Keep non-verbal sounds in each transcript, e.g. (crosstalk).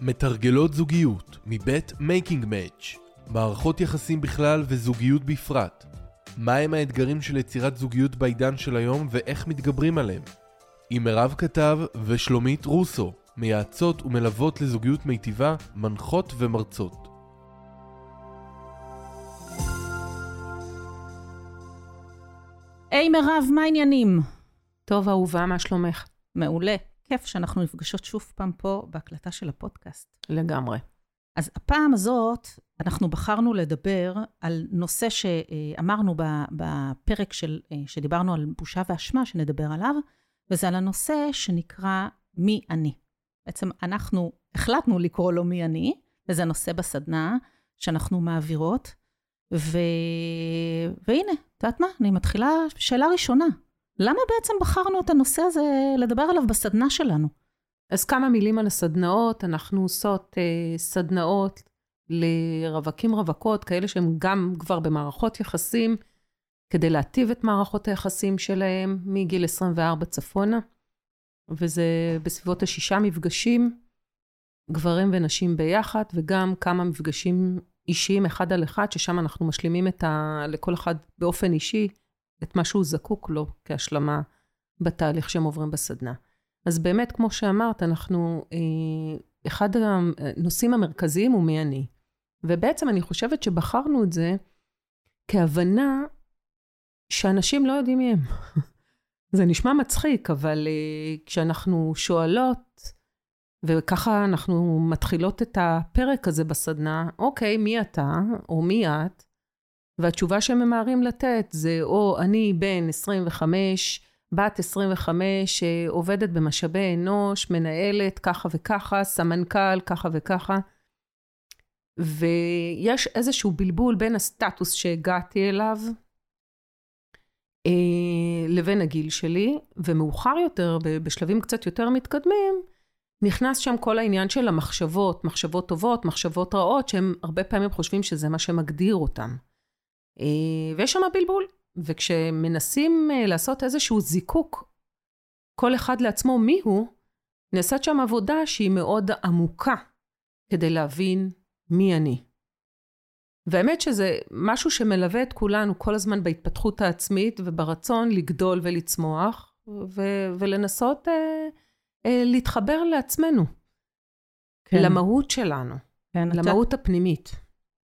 מתרגלות זוגיות מבית Making Match מערכות יחסים בכלל וזוגיות בפרט. מהם האתגרים של יצירת זוגיות בעידן של היום ואיך מתגברים עליהם? עם מירב כתב ושלומית רוסו, מייעצות ומלוות לזוגיות מיטיבה, מנחות ומרצות. היי מירב, מה העניינים? טוב, אהובה, מה שלומך? מעולה. כיף שאנחנו נפגשות שוב פעם פה בהקלטה של הפודקאסט. לגמרי. אז הפעם הזאת, אנחנו בחרנו לדבר על נושא שאמרנו בפרק של, שדיברנו על בושה ואשמה, שנדבר עליו, וזה על הנושא שנקרא מי אני. בעצם אנחנו החלטנו לקרוא לו מי אני, וזה נושא בסדנה שאנחנו מעבירות. ו... והנה, את יודעת מה? אני מתחילה, שאלה ראשונה. למה בעצם בחרנו את הנושא הזה לדבר עליו בסדנה שלנו? אז כמה מילים על הסדנאות. אנחנו עושות אה, סדנאות לרווקים רווקות, כאלה שהם גם כבר במערכות יחסים, כדי להטיב את מערכות היחסים שלהם מגיל 24 צפונה. וזה בסביבות השישה מפגשים, גברים ונשים ביחד, וגם כמה מפגשים אישיים אחד על אחד, ששם אנחנו משלימים את ה... לכל אחד באופן אישי את מה שהוא זקוק לו כהשלמה בתהליך שהם עוברים בסדנה. אז באמת, כמו שאמרת, אנחנו, אה, אחד הנושאים המרכזיים הוא מי אני. ובעצם אני חושבת שבחרנו את זה כהבנה שאנשים לא יודעים מי הם. (laughs) זה נשמע מצחיק, אבל uh, כשאנחנו שואלות, וככה אנחנו מתחילות את הפרק הזה בסדנה, אוקיי, מי אתה, או מי את? והתשובה שהם ממהרים לתת זה, או אני בן 25, בת 25, שעובדת במשאבי אנוש, מנהלת ככה וככה, סמנכ"ל ככה וככה. ויש איזשהו בלבול בין הסטטוס שהגעתי אליו, אה, לבין הגיל שלי, ומאוחר יותר, בשלבים קצת יותר מתקדמים, נכנס שם כל העניין של המחשבות, מחשבות טובות, מחשבות רעות, שהם הרבה פעמים חושבים שזה מה שמגדיר אותם. אה, ויש שם בלבול, וכשמנסים אה, לעשות איזשהו זיקוק, כל אחד לעצמו מי הוא, נעשית שם עבודה שהיא מאוד עמוקה, כדי להבין מי אני. והאמת שזה משהו שמלווה את כולנו כל הזמן בהתפתחות העצמית וברצון לגדול ולצמוח ו- ולנסות אה, אה, להתחבר לעצמנו, כן. למהות שלנו, כן, למהות אתה... הפנימית.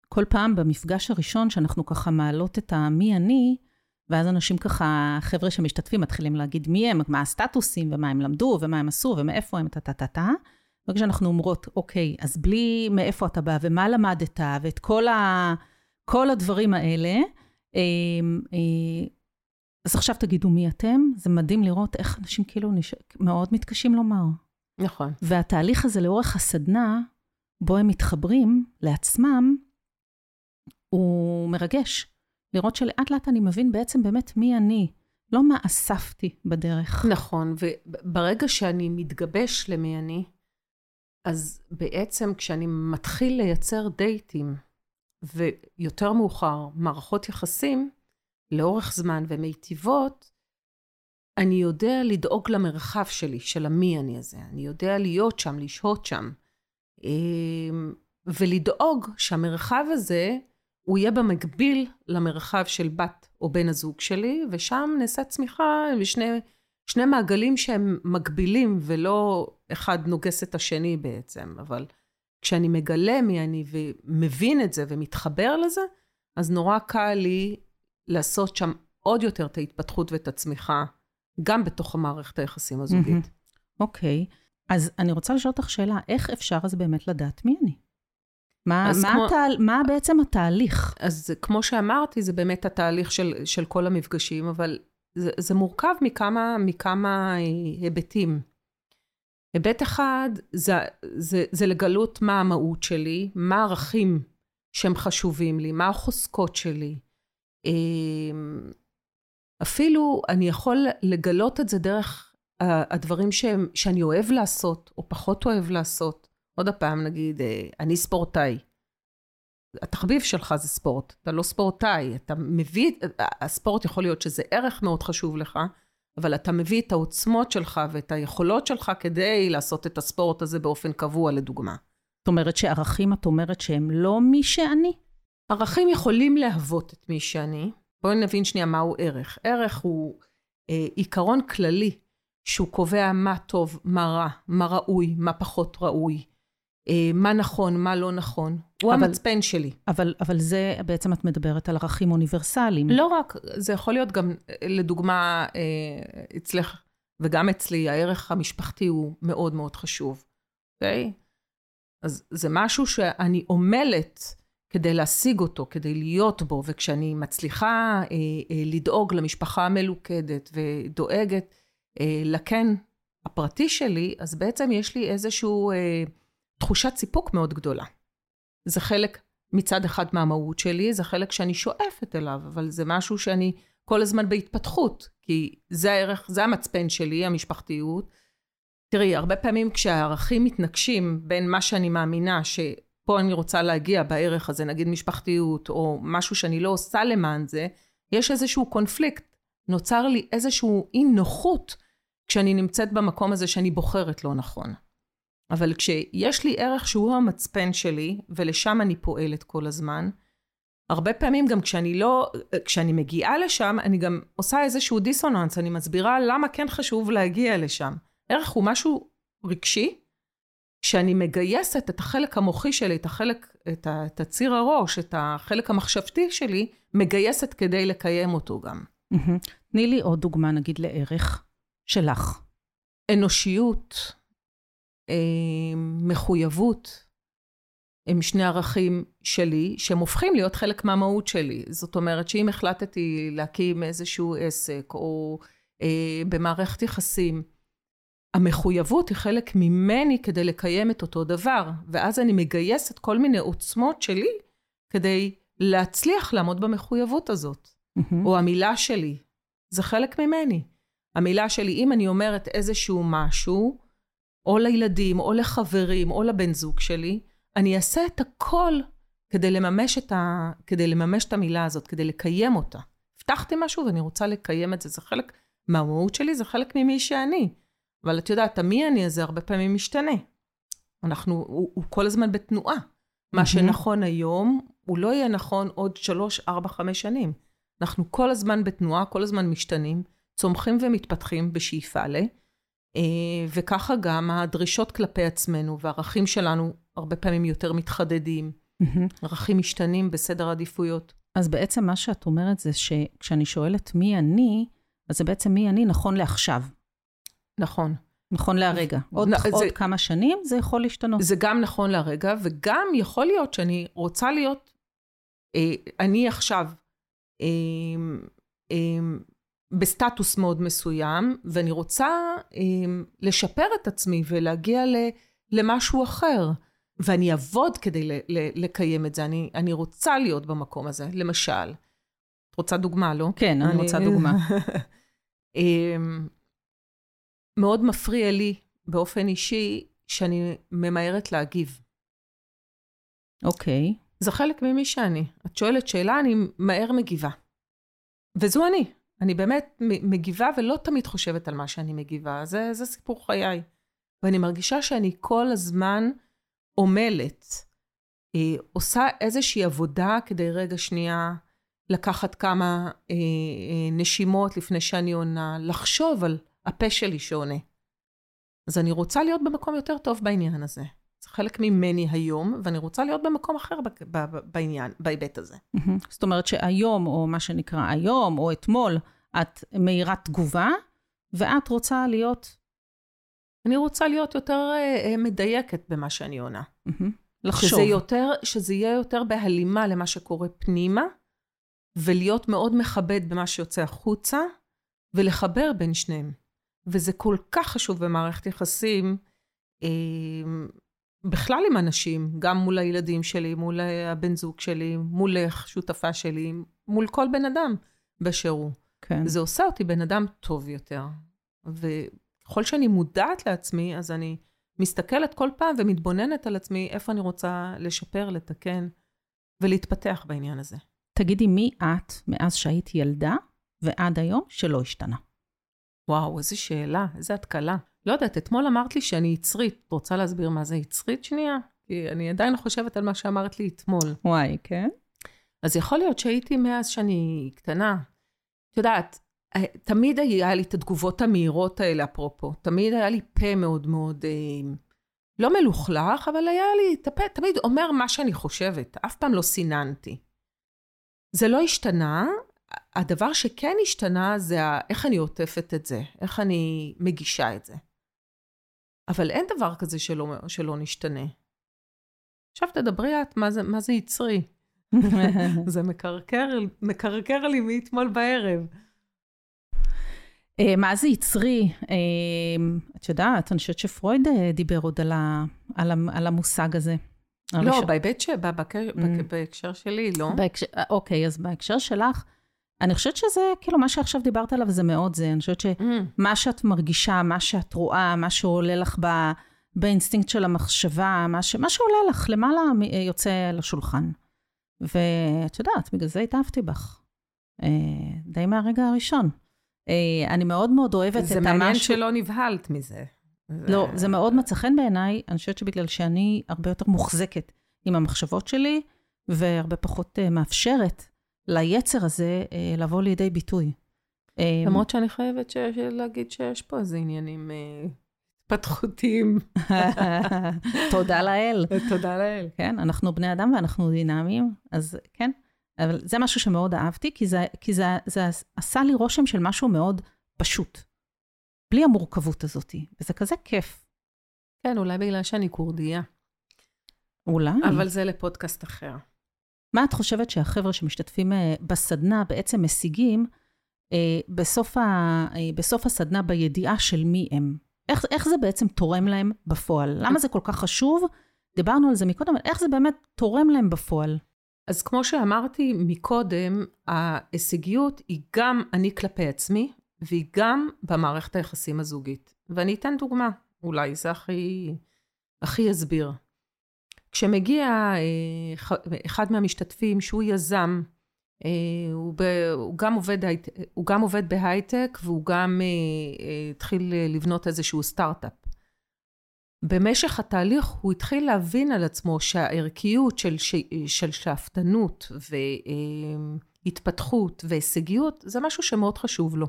כל פעם במפגש הראשון שאנחנו ככה מעלות את המי אני, ואז אנשים ככה, חבר'ה שמשתתפים מתחילים להגיד מי הם, מה הסטטוסים ומה הם למדו ומה הם עשו ומאיפה הם טה-טה-טה. וכשאנחנו אומרות, אוקיי, אז בלי מאיפה אתה בא ומה למדת ואת כל, ה, כל הדברים האלה, אמ, אה, אז עכשיו תגידו מי אתם, זה מדהים לראות איך אנשים כאילו נש... מאוד מתקשים לומר. נכון. והתהליך הזה לאורך הסדנה, בו הם מתחברים לעצמם, הוא מרגש. לראות שלאט לאט אני מבין בעצם באמת מי אני, לא מה אספתי בדרך. נכון, וברגע שאני מתגבש למי אני, אז בעצם כשאני מתחיל לייצר דייטים, ויותר מאוחר מערכות יחסים, לאורך זמן ומיטיבות, אני יודע לדאוג למרחב שלי, של המי אני הזה. אני יודע להיות שם, לשהות שם. אמ, ולדאוג שהמרחב הזה, הוא יהיה במקביל למרחב של בת או בן הזוג שלי, ושם נעשה צמיחה בשני שני מעגלים שהם מקבילים ולא אחד נוגס את השני בעצם, אבל כשאני מגלה מי אני ומבין את זה ומתחבר לזה, אז נורא קל לי לעשות שם עוד יותר את ההתפתחות ואת הצמיחה, גם בתוך המערכת היחסים הזוגית. אוקיי, okay. אז אני רוצה לשאול אותך שאלה, איך אפשר אז באמת לדעת מי אני? מה, מה, כמו, התהל, מה בעצם התהליך? אז כמו שאמרתי, זה באמת התהליך של, של כל המפגשים, אבל זה, זה מורכב מכמה, מכמה אה, היבטים. היבט אחד זה, זה, זה לגלות מה המהות שלי, מה הערכים שהם חשובים לי, מה החוזקות שלי. אמ, אפילו אני יכול לגלות את זה דרך הדברים שהם, שאני אוהב לעשות, או פחות אוהב לעשות. עוד פעם, נגיד, אה, אני ספורטאי. התחביב שלך זה ספורט, אתה לא ספורטאי, אתה מביא, הספורט יכול להיות שזה ערך מאוד חשוב לך, אבל אתה מביא את העוצמות שלך ואת היכולות שלך כדי לעשות את הספורט הזה באופן קבוע, לדוגמה. זאת אומרת שערכים, את אומרת שהם לא מי שאני? ערכים יכולים להוות את מי שאני. בואי נבין שנייה מהו ערך. ערך הוא אה, עיקרון כללי שהוא קובע מה טוב, מה רע, מה ראוי, מה פחות ראוי, מה נכון, מה לא נכון. הוא אבל- המצפן שלי. אבל, אבל זה, בעצם את מדברת על ערכים אוניברסליים. לא רק, זה יכול להיות גם, אה, לדוגמה, אה, אצלך וגם אצלי, הערך המשפחתי הוא מאוד מאוד חשוב, אוקיי? אז זה משהו שאני עמלת כדי להשיג אותו, כדי להיות בו, וכשאני מצליחה אה, אה, לדאוג למשפחה המלוכדת ודואגת אה, לכן הפרטי שלי, אז בעצם יש לי איזושהי אה, תחושת סיפוק מאוד גדולה. זה חלק מצד אחד מהמהות שלי, זה חלק שאני שואפת אליו, אבל זה משהו שאני כל הזמן בהתפתחות, כי זה הערך, זה המצפן שלי, המשפחתיות. תראי, הרבה פעמים כשהערכים מתנגשים בין מה שאני מאמינה, שפה אני רוצה להגיע בערך הזה, נגיד משפחתיות, או משהו שאני לא עושה למען זה, יש איזשהו קונפליקט. נוצר לי איזשהו אי נוחות כשאני נמצאת במקום הזה שאני בוחרת לא נכון. אבל כשיש לי ערך שהוא המצפן שלי, ולשם אני פועלת כל הזמן, הרבה פעמים גם כשאני לא, כשאני מגיעה לשם, אני גם עושה איזשהו דיסוננס, אני מסבירה למה כן חשוב להגיע לשם. ערך הוא משהו רגשי, שאני מגייסת את החלק המוחי שלי, את החלק, את, ה, את הציר הראש, את החלק המחשבתי שלי, מגייסת כדי לקיים אותו גם. תני לי עוד דוגמה, נגיד, לערך שלך. אנושיות, מחויבות, הם שני ערכים שלי, שהם הופכים להיות חלק מהמהות שלי. זאת אומרת שאם החלטתי להקים איזשהו עסק, או אה, במערכת יחסים, המחויבות היא חלק ממני כדי לקיים את אותו דבר, ואז אני מגייסת כל מיני עוצמות שלי כדי להצליח לעמוד במחויבות הזאת. מהמם. או המילה שלי, זה חלק ממני. המילה שלי, אם אני אומרת איזשהו משהו, או לילדים, או לחברים, או לבן זוג שלי, אני אעשה את הכל כדי לממש את, ה... כדי לממש את המילה הזאת, כדי לקיים אותה. הבטחתי משהו ואני רוצה לקיים את זה, זה חלק מהמהות שלי, זה חלק ממי שאני. אבל את יודעת, המי אני הזה הרבה פעמים משתנה. אנחנו, הוא, הוא כל הזמן בתנועה. מה. שנכון היום, הוא לא יהיה נכון עוד שלוש, ארבע, חמש שנים. אנחנו כל הזמן בתנועה, כל הזמן משתנים, צומחים ומתפתחים בשאיפה ל... אה, וככה גם הדרישות כלפי עצמנו והערכים שלנו הרבה פעמים יותר מתחדדים. ערכים משתנים בסדר עדיפויות. אז בעצם מה שאת אומרת זה שכשאני שואלת מי אני, אז זה בעצם מי אני נכון לעכשיו, נכון. נכון להרגע. עוד, זה- עוד כמה שנים זה יכול להשתנות. זה גם נכון לרגע, וגם יכול להיות שאני רוצה להיות, אה, אני עכשיו אה, אה, בסטטוס מאוד מסוים, ואני רוצה אה, לשפר את עצמי ולהגיע ל, למשהו אחר. ואני אעבוד כדי ל, ל, לקיים את זה, אני, אני רוצה להיות במקום הזה. למשל, את רוצה דוגמה, לא? כן, אני רוצה דוגמה. (laughs) אמ, מאוד מפריע לי באופן אישי שאני ממהרת להגיב. אוקיי. זה חלק ממי שאני. את שואלת שאלה, אני מהר מגיבה. וזו אני. אני באמת מגיבה ולא תמיד חושבת על מה שאני מגיבה. זה, זה סיפור חיי. ואני מרגישה שאני כל הזמן עמלת, אה, עושה איזושהי עבודה כדי רגע שנייה לקחת כמה אה, אה, נשימות לפני שאני עונה, לחשוב על הפה שלי שעונה. אז אני רוצה להיות במקום יותר טוב בעניין הזה. חלק ממני היום, ואני רוצה להיות במקום אחר ב- ב- ב- בעניין, בהיבט הזה. זאת אומרת שהיום, או מה שנקרא היום, או אתמול, את מהירת תגובה, ואת רוצה להיות... אני רוצה להיות יותר אה, מדייקת במה שאני עונה. לחשוב. שזה, יותר, שזה יהיה יותר בהלימה למה שקורה פנימה, ולהיות מאוד מכבד במה שיוצא החוצה, ולחבר בין שניהם. וזה כל כך חשוב במערכת יחסים, אה, בכלל עם אנשים, גם מול הילדים שלי, מול הבן זוג שלי, מולך, שותפה שלי, מול כל בן אדם באשר הוא. כן. זה עושה אותי בן אדם טוב יותר. וככל שאני מודעת לעצמי, אז אני מסתכלת כל פעם ומתבוננת על עצמי איפה אני רוצה לשפר, לתקן ולהתפתח בעניין הזה. תגידי, מי את מאז שהיית ילדה ועד היום שלא השתנה? וואו, איזה שאלה, איזה התקלה. לא יודעת, אתמול אמרת לי שאני יצרית. את רוצה להסביר מה זה יצרית שנייה? כי אני עדיין חושבת על מה שאמרת לי אתמול. וואי, כן? אז יכול להיות שהייתי מאז שאני קטנה. את יודעת, אה, תמיד היה לי את התגובות המהירות האלה, אפרופו. תמיד היה לי פה מאוד מאוד, אה, לא מלוכלך, אבל היה לי את הפה, תמיד אומר מה שאני חושבת. אף פעם לא סיננתי. זה לא השתנה. הדבר שכן השתנה זה איך אני עוטפת את זה, איך אני מגישה את זה. אבל אין דבר כזה שלא, שלא נשתנה. עכשיו תדברי את, מה זה, מה זה יצרי? (laughs) זה מקרקר, מקרקר לי מאתמול בערב. אה, מה זה יצרי? אה, את יודעת, אני חושבת שפרויד אה, דיבר עוד על, ה, על, ה, על המושג הזה. לא, בהיבט ש... mm. בהקשר שלי, לא. בהקשר, אוקיי, אז בהקשר שלך, אני חושבת שזה, כאילו, מה שעכשיו דיברת עליו זה מאוד זה. אני חושבת שמה mm. שאת מרגישה, מה שאת רואה, מה שעולה לך ב, באינסטינקט של המחשבה, מה, ש, מה שעולה לך למעלה יוצא לשולחן. ואת יודעת, בגלל זה התאהבתי בך. אה, די מהרגע הראשון. אה, אני מאוד מאוד אוהבת את המשהו... זה מעניין שלא נבהלת מזה. לא, זה מאוד מצא חן בעיניי, אני חושבת שבגלל שאני הרבה יותר מוחזקת עם המחשבות שלי, והרבה פחות uh, מאפשרת ליצר הזה uh, לבוא לידי ביטוי. למרות שאני חייבת ש... להגיד שיש פה איזה עניינים uh, התפתחותיים. (laughs) תודה לאל. תודה לאל. כן, אנחנו בני אדם ואנחנו דינמיים, אז כן. אבל זה משהו שמאוד אהבתי, כי זה, כי זה, זה עשה לי רושם של משהו מאוד פשוט. בלי המורכבות הזאת, וזה כזה כיף. כן, אולי בגלל שאני כורדיה. אולי. אבל זה לפודקאסט אחר. מה את חושבת שהחבר'ה שמשתתפים אה, בסדנה בעצם משיגים אה, בסוף, ה, אה, בסוף הסדנה בידיעה של מי הם? איך, איך זה בעצם תורם להם בפועל? למה זה כל כך חשוב? דיברנו על זה מקודם, אבל איך זה באמת תורם להם בפועל? אז כמו שאמרתי מקודם, ההישגיות היא גם אני כלפי עצמי, והיא גם במערכת היחסים הזוגית. ואני אתן דוגמה, אולי זה הכי, הכי יסביר. כשמגיע אה, אחד מהמשתתפים שהוא יזם, אה, הוא, ב, הוא, גם עובד, הוא גם עובד בהייטק והוא גם אה, התחיל לבנות איזשהו סטארט-אפ. במשך התהליך הוא התחיל להבין על עצמו שהערכיות של, של שאפתנות והתפתחות והישגיות זה משהו שמאוד חשוב לו.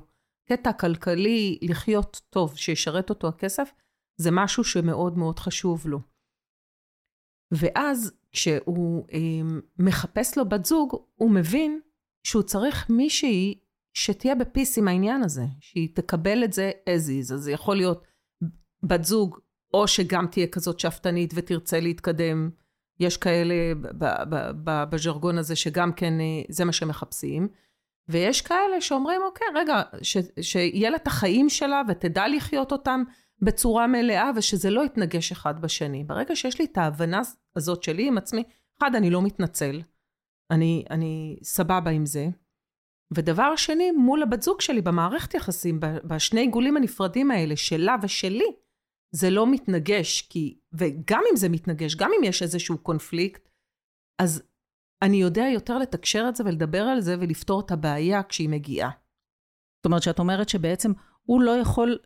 קטע כלכלי, לחיות טוב, שישרת אותו הכסף, זה משהו שמאוד מאוד חשוב לו. ואז כשהוא אה, מחפש לו בת זוג, הוא מבין שהוא צריך מישהי שתהיה בפיס עם העניין הזה, שהיא תקבל את זה as is. אז זה יכול להיות בת זוג, או שגם תהיה כזאת שאפתנית ותרצה להתקדם. יש כאלה בז'רגון הזה שגם כן אה, זה מה שמחפשים. ויש כאלה שאומרים, אוקיי, רגע, שיהיה לה את החיים שלה ותדע לחיות אותם בצורה מלאה ושזה לא יתנגש אחד בשני. ברגע שיש לי את ההבנה הזאת שלי עם עצמי, אחד, אני לא מתנצל, אני, אני סבבה עם זה. ודבר שני, מול הבת זוג שלי במערכת יחסים, בשני עיגולים הנפרדים האלה, שלה ושלי, זה לא מתנגש, כי, וגם אם זה מתנגש, גם אם יש איזשהו קונפליקט, אז אני יודע יותר לתקשר את זה ולדבר על זה ולפתור את הבעיה כשהיא מגיעה. זאת אומרת, שאת אומרת שבעצם הוא לא יכול,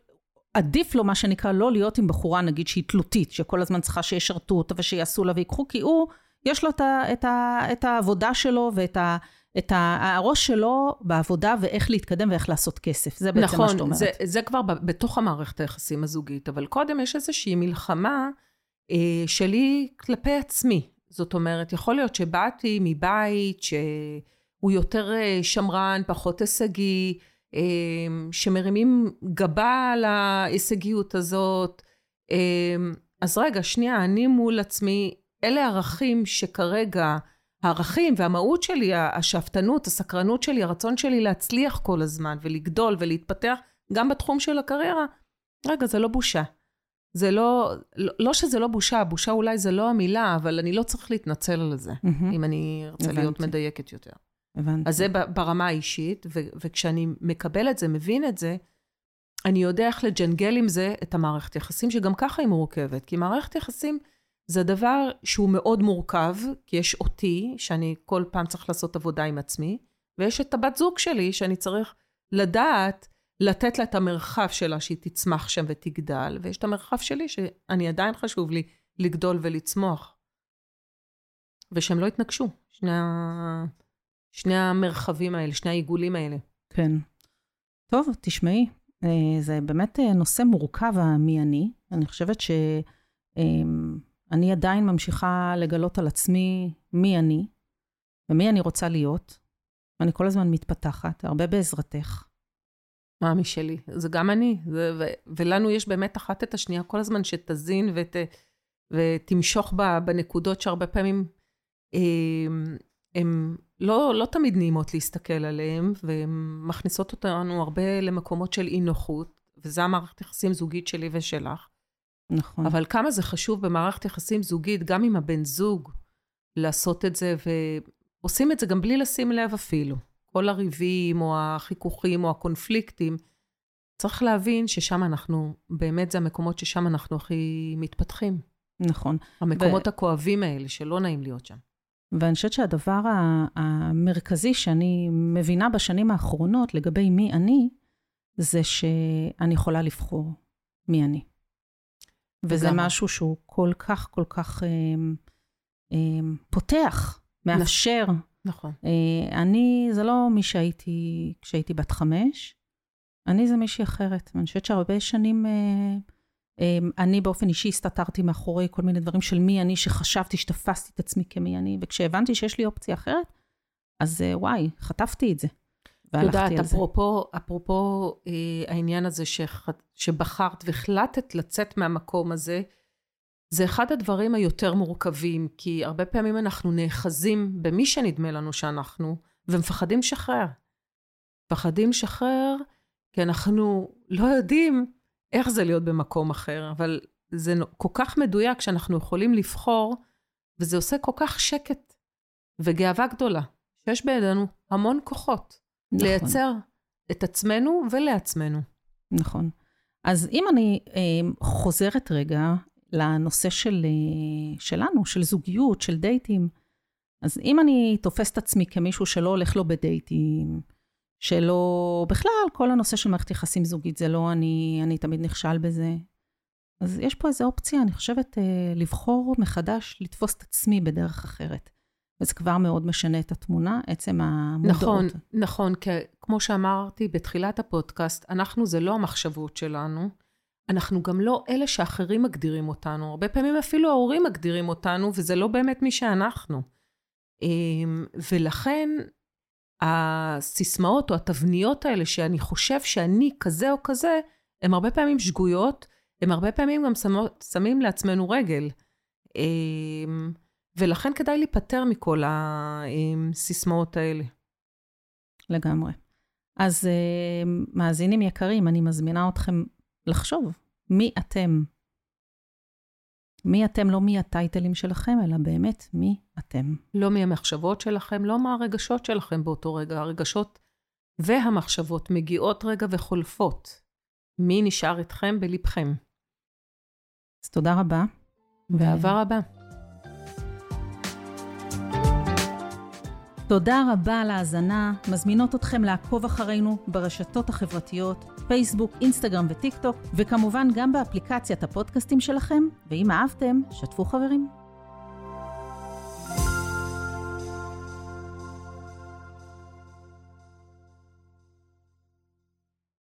עדיף לו מה שנקרא לא להיות עם בחורה נגיד שהיא תלותית, שכל הזמן צריכה שישרתו אותה ושיעשו לה ויקחו, כי הוא, יש לו את, ה, את, ה, את העבודה שלו ואת ה, את הראש שלו בעבודה ואיך להתקדם ואיך לעשות כסף. זה בעצם נכון, מה שאת אומרת. נכון, זה, זה כבר בתוך המערכת היחסים הזוגית, אבל קודם יש איזושהי מלחמה אה, שלי כלפי עצמי. זאת אומרת, יכול להיות שבאתי מבית שהוא יותר אה, שמרן, פחות הישגי, שמרימים גבה על ההישגיות הזאת. אה, אז רגע, שנייה, אני מול עצמי, אלה ערכים שכרגע, הערכים והמהות שלי, השאפתנות, הסקרנות שלי, הרצון שלי להצליח כל הזמן ולגדול ולהתפתח, גם בתחום של הקריירה, רגע, זה לא בושה. זה לא, לא, לא שזה לא בושה, בושה אולי זה לא המילה, אבל אני לא צריך להתנצל על זה, mm-hmm. אם אני ארצה. להיות מדייקת יותר. הבנתי. אז זה ברמה האישית, ו- וכשאני מקבל את זה, מבין את זה, אני יודע איך לג'נגל עם זה את המערכת יחסים, שגם ככה היא מורכבת. כי מערכת יחסים זה דבר שהוא מאוד מורכב, כי יש אותי, שאני כל פעם צריך לעשות עבודה עם עצמי, ויש את הבת זוג שלי, שאני צריך לדעת לתת לה את המרחב שלה שהיא תצמח שם ותגדל, ויש את המרחב שלי שאני עדיין חשוב לי לגדול ולצמוח ושהם לא יתנגשו, שני, ה... שני המרחבים האלה, שני העיגולים האלה. כן. טוב, תשמעי, אה, זה באמת אה, נושא מורכב, המי אני. אני חושבת שאני אה, עדיין ממשיכה לגלות על עצמי מי אני, ומי אני רוצה להיות. ואני כל הזמן מתפתחת, הרבה בעזרתך. מה משלי? זה גם אני. זה, ו, ולנו יש באמת אחת את השנייה כל הזמן שתזין ות, ותמשוך ב, בנקודות שהרבה פעמים הן לא, לא תמיד נעימות להסתכל עליהן, והן מכניסות אותנו הרבה למקומות של אי נוחות, וזה המערכת יחסים זוגית שלי ושלך. נכון. אבל כמה זה חשוב במערכת יחסים זוגית, גם עם הבן זוג, לעשות את זה, ועושים את זה גם בלי לשים לב אפילו. כל הריבים, או החיכוכים, או הקונפליקטים, צריך להבין ששם אנחנו, באמת זה המקומות ששם אנחנו הכי מתפתחים. נכון. המקומות ו... הכואבים האלה, שלא נעים להיות שם. ואני חושבת שהדבר המרכזי שאני מבינה בשנים האחרונות לגבי מי אני, זה שאני יכולה לבחור מי אני. וזה וגם. משהו שהוא כל כך, כל כך אה, אה, פותח, מאפשר. נכון. אה, אני, זה לא מי שהייתי כשהייתי בת חמש, אני זה מישהי אחרת. ואני חושבת שהרבה שנים... אמ, אני באופן אישי הסתתרתי מאחורי כל מיני דברים של מי אני, שחשבתי שתפסתי את עצמי כמי אני, וכשהבנתי שיש לי אופציה אחרת, אז אה, וואי, חטפתי את זה. והלכתי יודעת, אפרופו. אפרופו אה, העניין הזה שח, שבחרת והחלטת לצאת מהמקום הזה, זה אחד הדברים היותר מורכבים, כי הרבה פעמים אנחנו נאחזים במי שנדמה לנו שאנחנו, ומפחדים לשחרר. מפחדים לשחרר כי אנחנו לא יודעים איך זה להיות במקום אחר, אבל זה כל כך מדויק שאנחנו יכולים לבחור, וזה עושה כל כך שקט וגאווה גדולה, שיש בידינו המון כוחות נכון. לייצר את עצמנו ולעצמנו. נכון. אז אם אני אה, חוזרת רגע לנושא של, אה, שלנו, של זוגיות, של דייטים, אז אם אני תופסת עצמי כמישהו שלא הולך לו בדייטים, שלא, בכלל, כל הנושא של מערכת יחסים זוגית זה לא אני, אני תמיד נכשל בזה. אז יש פה איזו אופציה, אני חושבת, אה, לבחור מחדש, לתפוס את עצמי בדרך אחרת. וזה כבר מאוד משנה את התמונה, עצם המודעות. נכון, נכון, כי כמו שאמרתי בתחילת הפודקאסט, אנחנו זה לא המחשבות שלנו, אנחנו גם לא אלה שאחרים מגדירים אותנו. הרבה פעמים אפילו ההורים מגדירים אותנו, וזה לא באמת מי שאנחנו. אמ, ולכן הסיסמאות או התבניות האלה שאני חושב שאני כזה או כזה, הן הרבה פעמים שגויות, הם הרבה פעמים גם שמות, שמים לעצמנו רגל. אמ, ולכן כדאי להיפטר מכל הסיסמאות האלה. לגמרי. אז אמ, מאזינים יקרים, אני מזמינה אתכם לחשוב מי אתם מי אתם, לא מי הטייטלים שלכם, אלא באמת מי אתם. לא מי המחשבות שלכם, לא מה הרגשות שלכם באותו רגע. הרגשות והמחשבות מגיעות רגע וחולפות. מי נשאר איתכם בלבכם. אז תודה רבה. באהבה ו... רבה. תודה רבה על ההאזנה. מזמינות אתכם לעקוב אחרינו ברשתות החברתיות, פייסבוק, אינסטגרם וטיק טוק, וכמובן גם באפליקציית הפודקאסטים שלכם, ואם אהבתם, שתפו חברים.